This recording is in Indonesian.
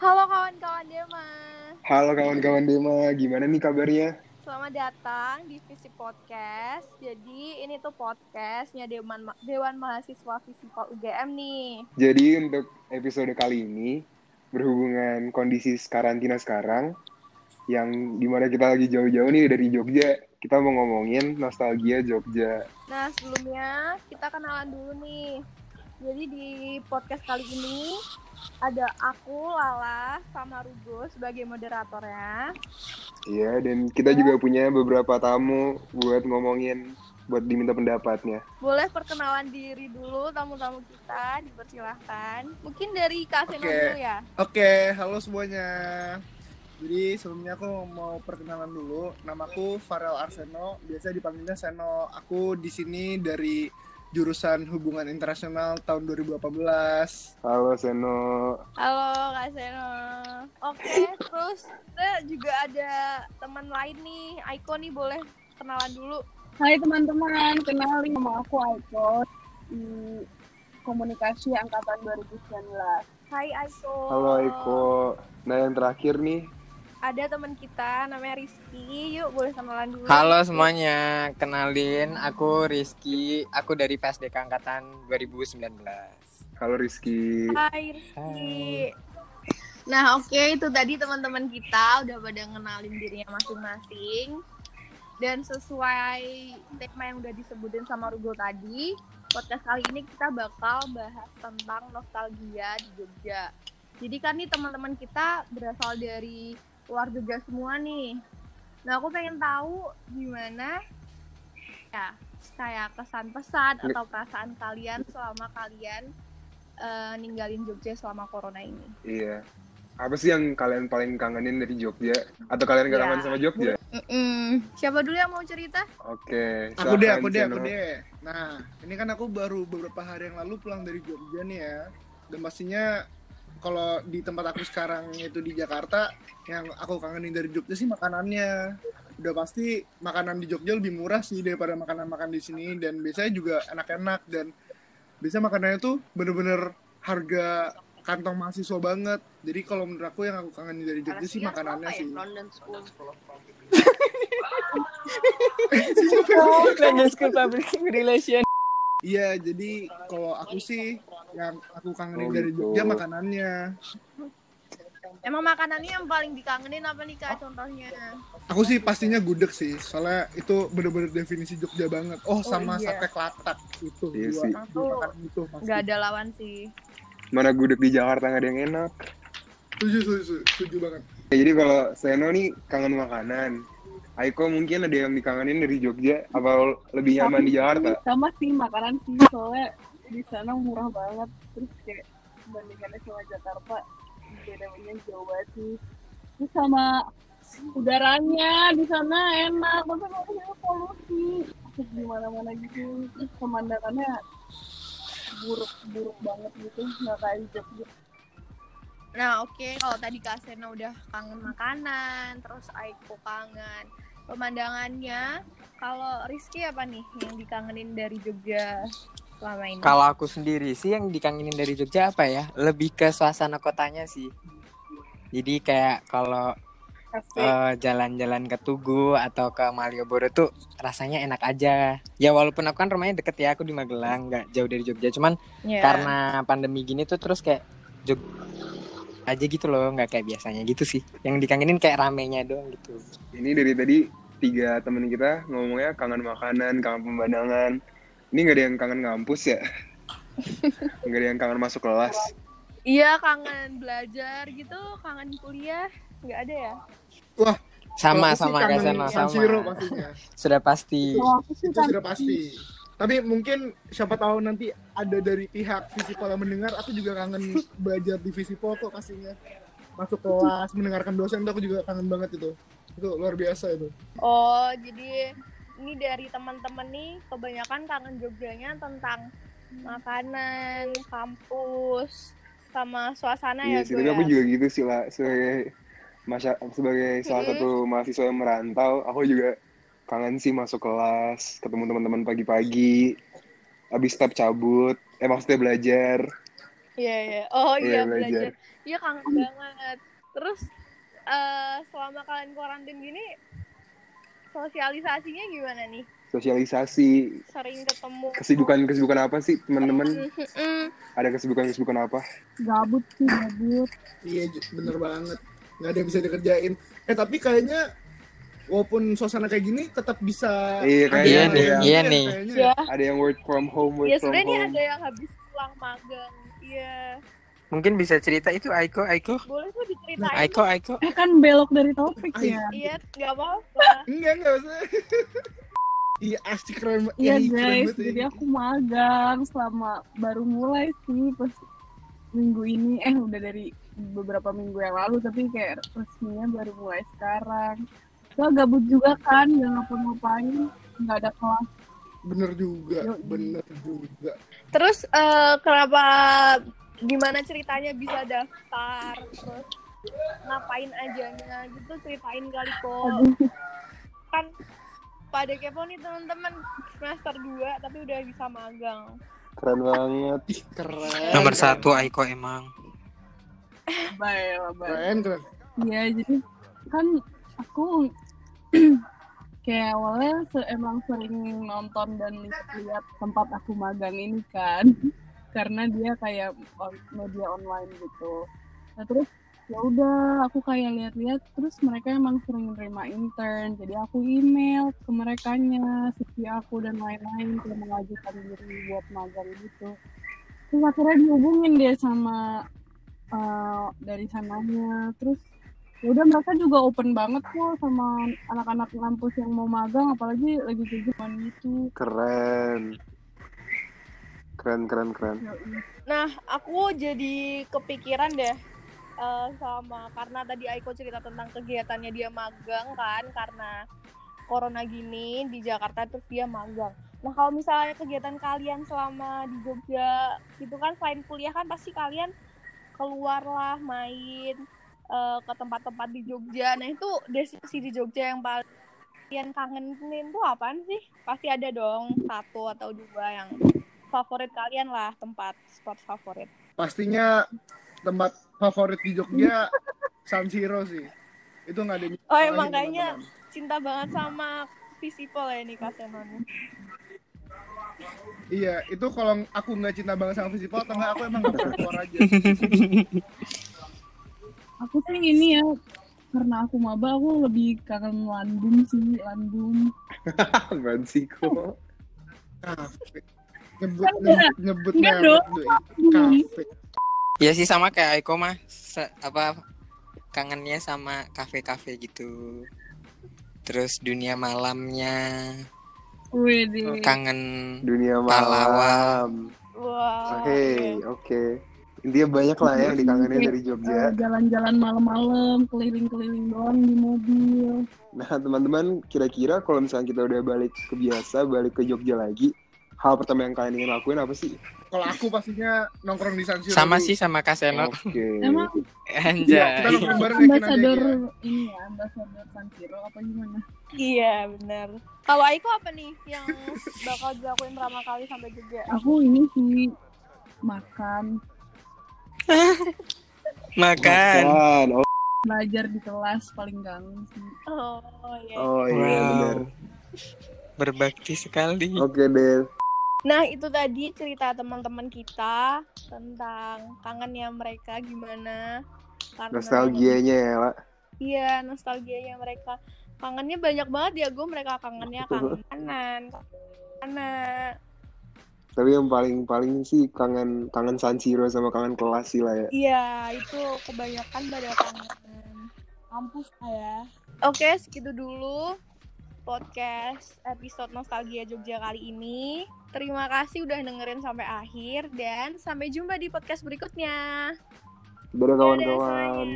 Halo kawan-kawan Dema. Halo kawan-kawan Dema, gimana nih kabarnya? Selamat datang di Visi Podcast. Jadi ini tuh podcastnya Dewan, Dewan Mahasiswa Visipol UGM nih. Jadi untuk episode kali ini berhubungan kondisi karantina sekarang yang di mana kita lagi jauh-jauh nih dari Jogja, kita mau ngomongin nostalgia Jogja. Nah sebelumnya kita kenalan dulu nih. Jadi di podcast kali ini ada aku Lala sama Rugo sebagai moderatornya. Iya, dan kita juga punya beberapa tamu buat ngomongin buat diminta pendapatnya. Boleh perkenalan diri dulu tamu-tamu kita, dipersilahkan. Mungkin dari Kak Seno Oke. dulu ya. Oke, halo semuanya. Jadi sebelumnya aku mau perkenalan dulu. Namaku Farel Arseno, biasa dipanggilnya Seno. Aku di sini dari jurusan Hubungan Internasional tahun 2018. Halo Seno. Halo Kak Seno. Oke, terus kita juga ada teman lain nih. Aiko nih boleh kenalan dulu. Hai teman-teman, kenalin nama aku Aiko di Komunikasi Angkatan 2019. Hai Aiko. Halo Eko. Nah yang terakhir nih, Ada teman kita namanya Rizky. Yuk boleh kenalan dulu. Halo semuanya, kenalin aku Rizky, aku dari PSDK Angkatan 2019. halo Rizky. Hai Rizky. Hai. Nah oke itu tadi teman-teman kita udah pada ngenalin dirinya masing-masing. Dan sesuai tema yang udah disebutin sama Rugo tadi, podcast kali ini kita bakal bahas tentang nostalgia di Jogja. Jadi kan nih teman-teman kita berasal dari luar Jogja semua nih. Nah aku pengen tahu gimana ya kayak kesan pesan atau perasaan kalian selama kalian eh, ninggalin Jogja selama corona ini. Iya. Apa sih yang kalian paling kangenin dari Jogja? Atau kalian gak kangen sama Jogja? Mm-mm. Siapa dulu yang mau cerita? Oke. Aku deh, aku deh, aku deh. Nah, ini kan aku baru beberapa hari yang lalu pulang dari Jogja nih ya. Dan pastinya kalau di tempat aku sekarang yaitu di Jakarta, yang aku kangenin dari Jogja sih makanannya. Udah pasti makanan di Jogja lebih murah sih daripada makanan-makan di sini dan biasanya juga enak-enak dan biasanya makanannya tuh bener-bener harga kantong mahasiswa banget. Jadi kalau menurut aku yang aku kangenin dari Jogja sih makanannya sih. London School Public Relation. Iya, jadi kalau aku sih yang aku kangenin Oh, dari gitu. Jogja makanannya. Emang makanannya yang paling dikangenin apa nih kak contohnya? Aku sih pastinya gudeg sih, soalnya itu bener-bener definisi Jogja banget. Oh, sama iya. sate kelatak itu. Iya dua, sih. dua itu pasti. Gak ada lawan sih. Mana gudeg di Jakarta gak ada yang enak. Setuju, setuju, setuju, banget. Ya, jadi kalau Seno nih kangen makanan. Aiko mungkin ada yang dikangenin dari Jogja apa lebih nyaman di Jakarta? Sama sih makanan sih, soalnya di sana murah banget. Terus kayak bandingannya sama Jakarta, bedanya jauh banget sih. Terus sama udaranya di sana enak, tapi makanya polusi. Terus di mana-mana gitu, terus pemandangannya buruk-buruk banget gitu, nggak kayak Jogja. Nah oke kalau tadi kak Sena udah kangen makanan, terus Aiko kangen pemandangannya. Kalau Rizky apa nih yang dikangenin dari Jogja selama ini? Kalau aku sendiri sih yang dikangenin dari Jogja apa ya? Lebih ke suasana kotanya sih. Jadi kayak kalau eh, jalan-jalan ke Tugu atau ke Malioboro tuh rasanya enak aja. Ya walaupun aku kan rumahnya deket ya, aku di Magelang, nggak jauh dari Jogja. Cuman Ya. karena pandemi gini tuh terus kayak Jog aja gitu loh, nggak kayak biasanya gitu sih. Yang dikangenin kayak ramenya doang gitu. Ini dari tadi tiga temen kita ngomongnya kangen makanan, kangen pemandangan. Ini gak ada yang kangen ngampus ya? Gak ada yang kangen masuk kelas. Iya kangen belajar gitu, kangen kuliah, nggak ada ya? Sama sih sama Seno, San Siro sama. pastinya. Sudah pasti. Itu kan sudah pasti. Tapi mungkin siapa tahu nanti ada dari pihak Visipol yang mendengar, aku juga kangen belajar di Visipol kok pastinya. Masuk kelas, mendengarkan dosen tuh aku juga kangen banget itu. Itu luar biasa itu. Oh, jadi ini dari teman-teman nih kebanyakan kangen Jogjanya tentang makanan, kampus, sama suasana Iya ya sih, gue tapi ya. aku juga gitu sih lah. Sebagai masya sebagai salah Mm-mm. satu mahasiswa yang merantau, aku juga kangen sih masuk kelas, ketemu teman-teman pagi-pagi, habis step cabut, eh maksudnya belajar. Iya, iya. Oh Iya, iya, belajar. belajar. Iya, kangen banget. Terus eh selama kalian karantin gini sosialisasinya gimana nih? Sosialisasi, Sering ketemu. kesibukan-kesibukan apa sih teman-teman? Ada kesibukan-kesibukan apa? Gabut sih, gabut. Iya bener banget nggak ada yang bisa dikerjain eh tapi kayaknya walaupun suasana kayak gini tetap bisa Iya, kayaknya ada yang- iya nih. kayaknya. Iya. Ada yang work from home, work Iya, from sebenarnya nih home. ada yang habis pulang magang. Iya. Mungkin bisa cerita itu Aiko, Aiko. Boleh tuh diceritain. Aiko, Aiko. Eh kan belok dari topik Ay, ya. Iya, nggak apa-apa. enggak enggak usah iya asik keren Iya keren guys, ya. jadi aku magang selama baru mulai sih pas minggu ini eh udah dari beberapa minggu yang lalu tapi kayak resminya baru mulai sekarang. So gabut juga kan, nggak ngapa-ngapain, nggak ada kelas. bener juga Yoi. bener juga Terus eh, kenapa gimana ceritanya bisa daftar? Terus ngapain ajanya gitu ceritain kali kok. Kan pada kepo nih teman-teman semester 2 tapi udah bisa magang. Keren banget. ih keren Nomor satu Aiko emang. baik keren keren Iya, jadi kan aku kayak awalnya emang sering nonton dan lihat tempat aku magang ini kan, karena dia kayak on- media online gitu. Nah terus ya udah aku kayak lihat-lihat terus mereka emang sering nerima intern jadi aku email ke mereka CV aku dan lain-lain kayak mengajukan diri buat magang gitu terus akhirnya dihubungin deh sama eh, dari sananya terus ya udah mereka juga open banget kok sama anak-anak kampus yang mau magang apalagi lagi kejuan gitu Keren. Keren, keren, keren. Nah, aku jadi kepikiran deh eh, sama karena tadi Aiko cerita tentang kegiatannya dia magang kan karena corona gini di Jakarta terus dia magang. Nah, kalau misalnya kegiatan kalian selama di Jogja itu kan selain kuliah kan pasti kalian keluar lah main eh, ke tempat-tempat di Jogja. Nah, itu destinasi di Jogja yang paling kalian kangenin tuh apaan sih? Pasti ada dong satu atau dua yang favorit kalian lah tempat spot favorit. pastinya tempat favorit di Jogja San Siro sih itu nggak ada yang Oh emang kayaknya cinta banget sama Visipol ya ini Kak Senon. iya itu kalau aku nggak cinta banget sama Visipol atau nggak aku emang nggak pernah keluar aja aku sih ini ya karena aku maba aku lebih kangen Landung sih kok? kafe nyebut enggak. nyebut merek dong. tuh, kafe Ya sih sama kayak Aiko mah Se- apa kangennya sama kafe-kafe gitu. Terus dunia malamnya Wih, di kangen Dunia malam. Wah. Oke, iya. oke. Intinya banyak lah ya yang dikangenin dari Eh, Jogja. jalan-jalan malam-malam keliling-keliling doang di mobil Nah, teman-teman, kira-kira kalau misalnya kita udah balik ke biasa, balik ke Jogja lagi, hal pertama yang kalian ingin lakuin apa sih? kalau aku pastinya nongkrong di San Siro Sama dulu. sih sama Kak Seno. Oke. emang Iya, Anjay. kita nongkrong bareng ambasador ya. ini ya ambasador San Siro apa gimana Iya benar. Kalau Aiko apa nih yang bakal dilakuin pertama kali sampai Jogja? aku ini sih makan Makan. Makan. Oh, belajar di kelas paling sih Oh iya. oh iya Wow. benar. Berbakti sekali. Oke deh. Nah itu tadi cerita teman-teman kita tentang kangennya mereka gimana. Karena Nostalgianya ya, Pak. Iya nostalgianya mereka. Kangennya banyak banget ya gue mereka kangennya kangen kanan. Karena Tapi yang paling paling sih kangen kangen San Siro sama kangen kelas sih lah ya. Iya, itu kebanyakan pada kangen kampus lah ya. Oke, segitu dulu podcast episode Nostalgia Jogja kali ini. Terima kasih udah dengerin sampai akhir dan sampai jumpa di podcast berikutnya. Dadah kawan-kawan.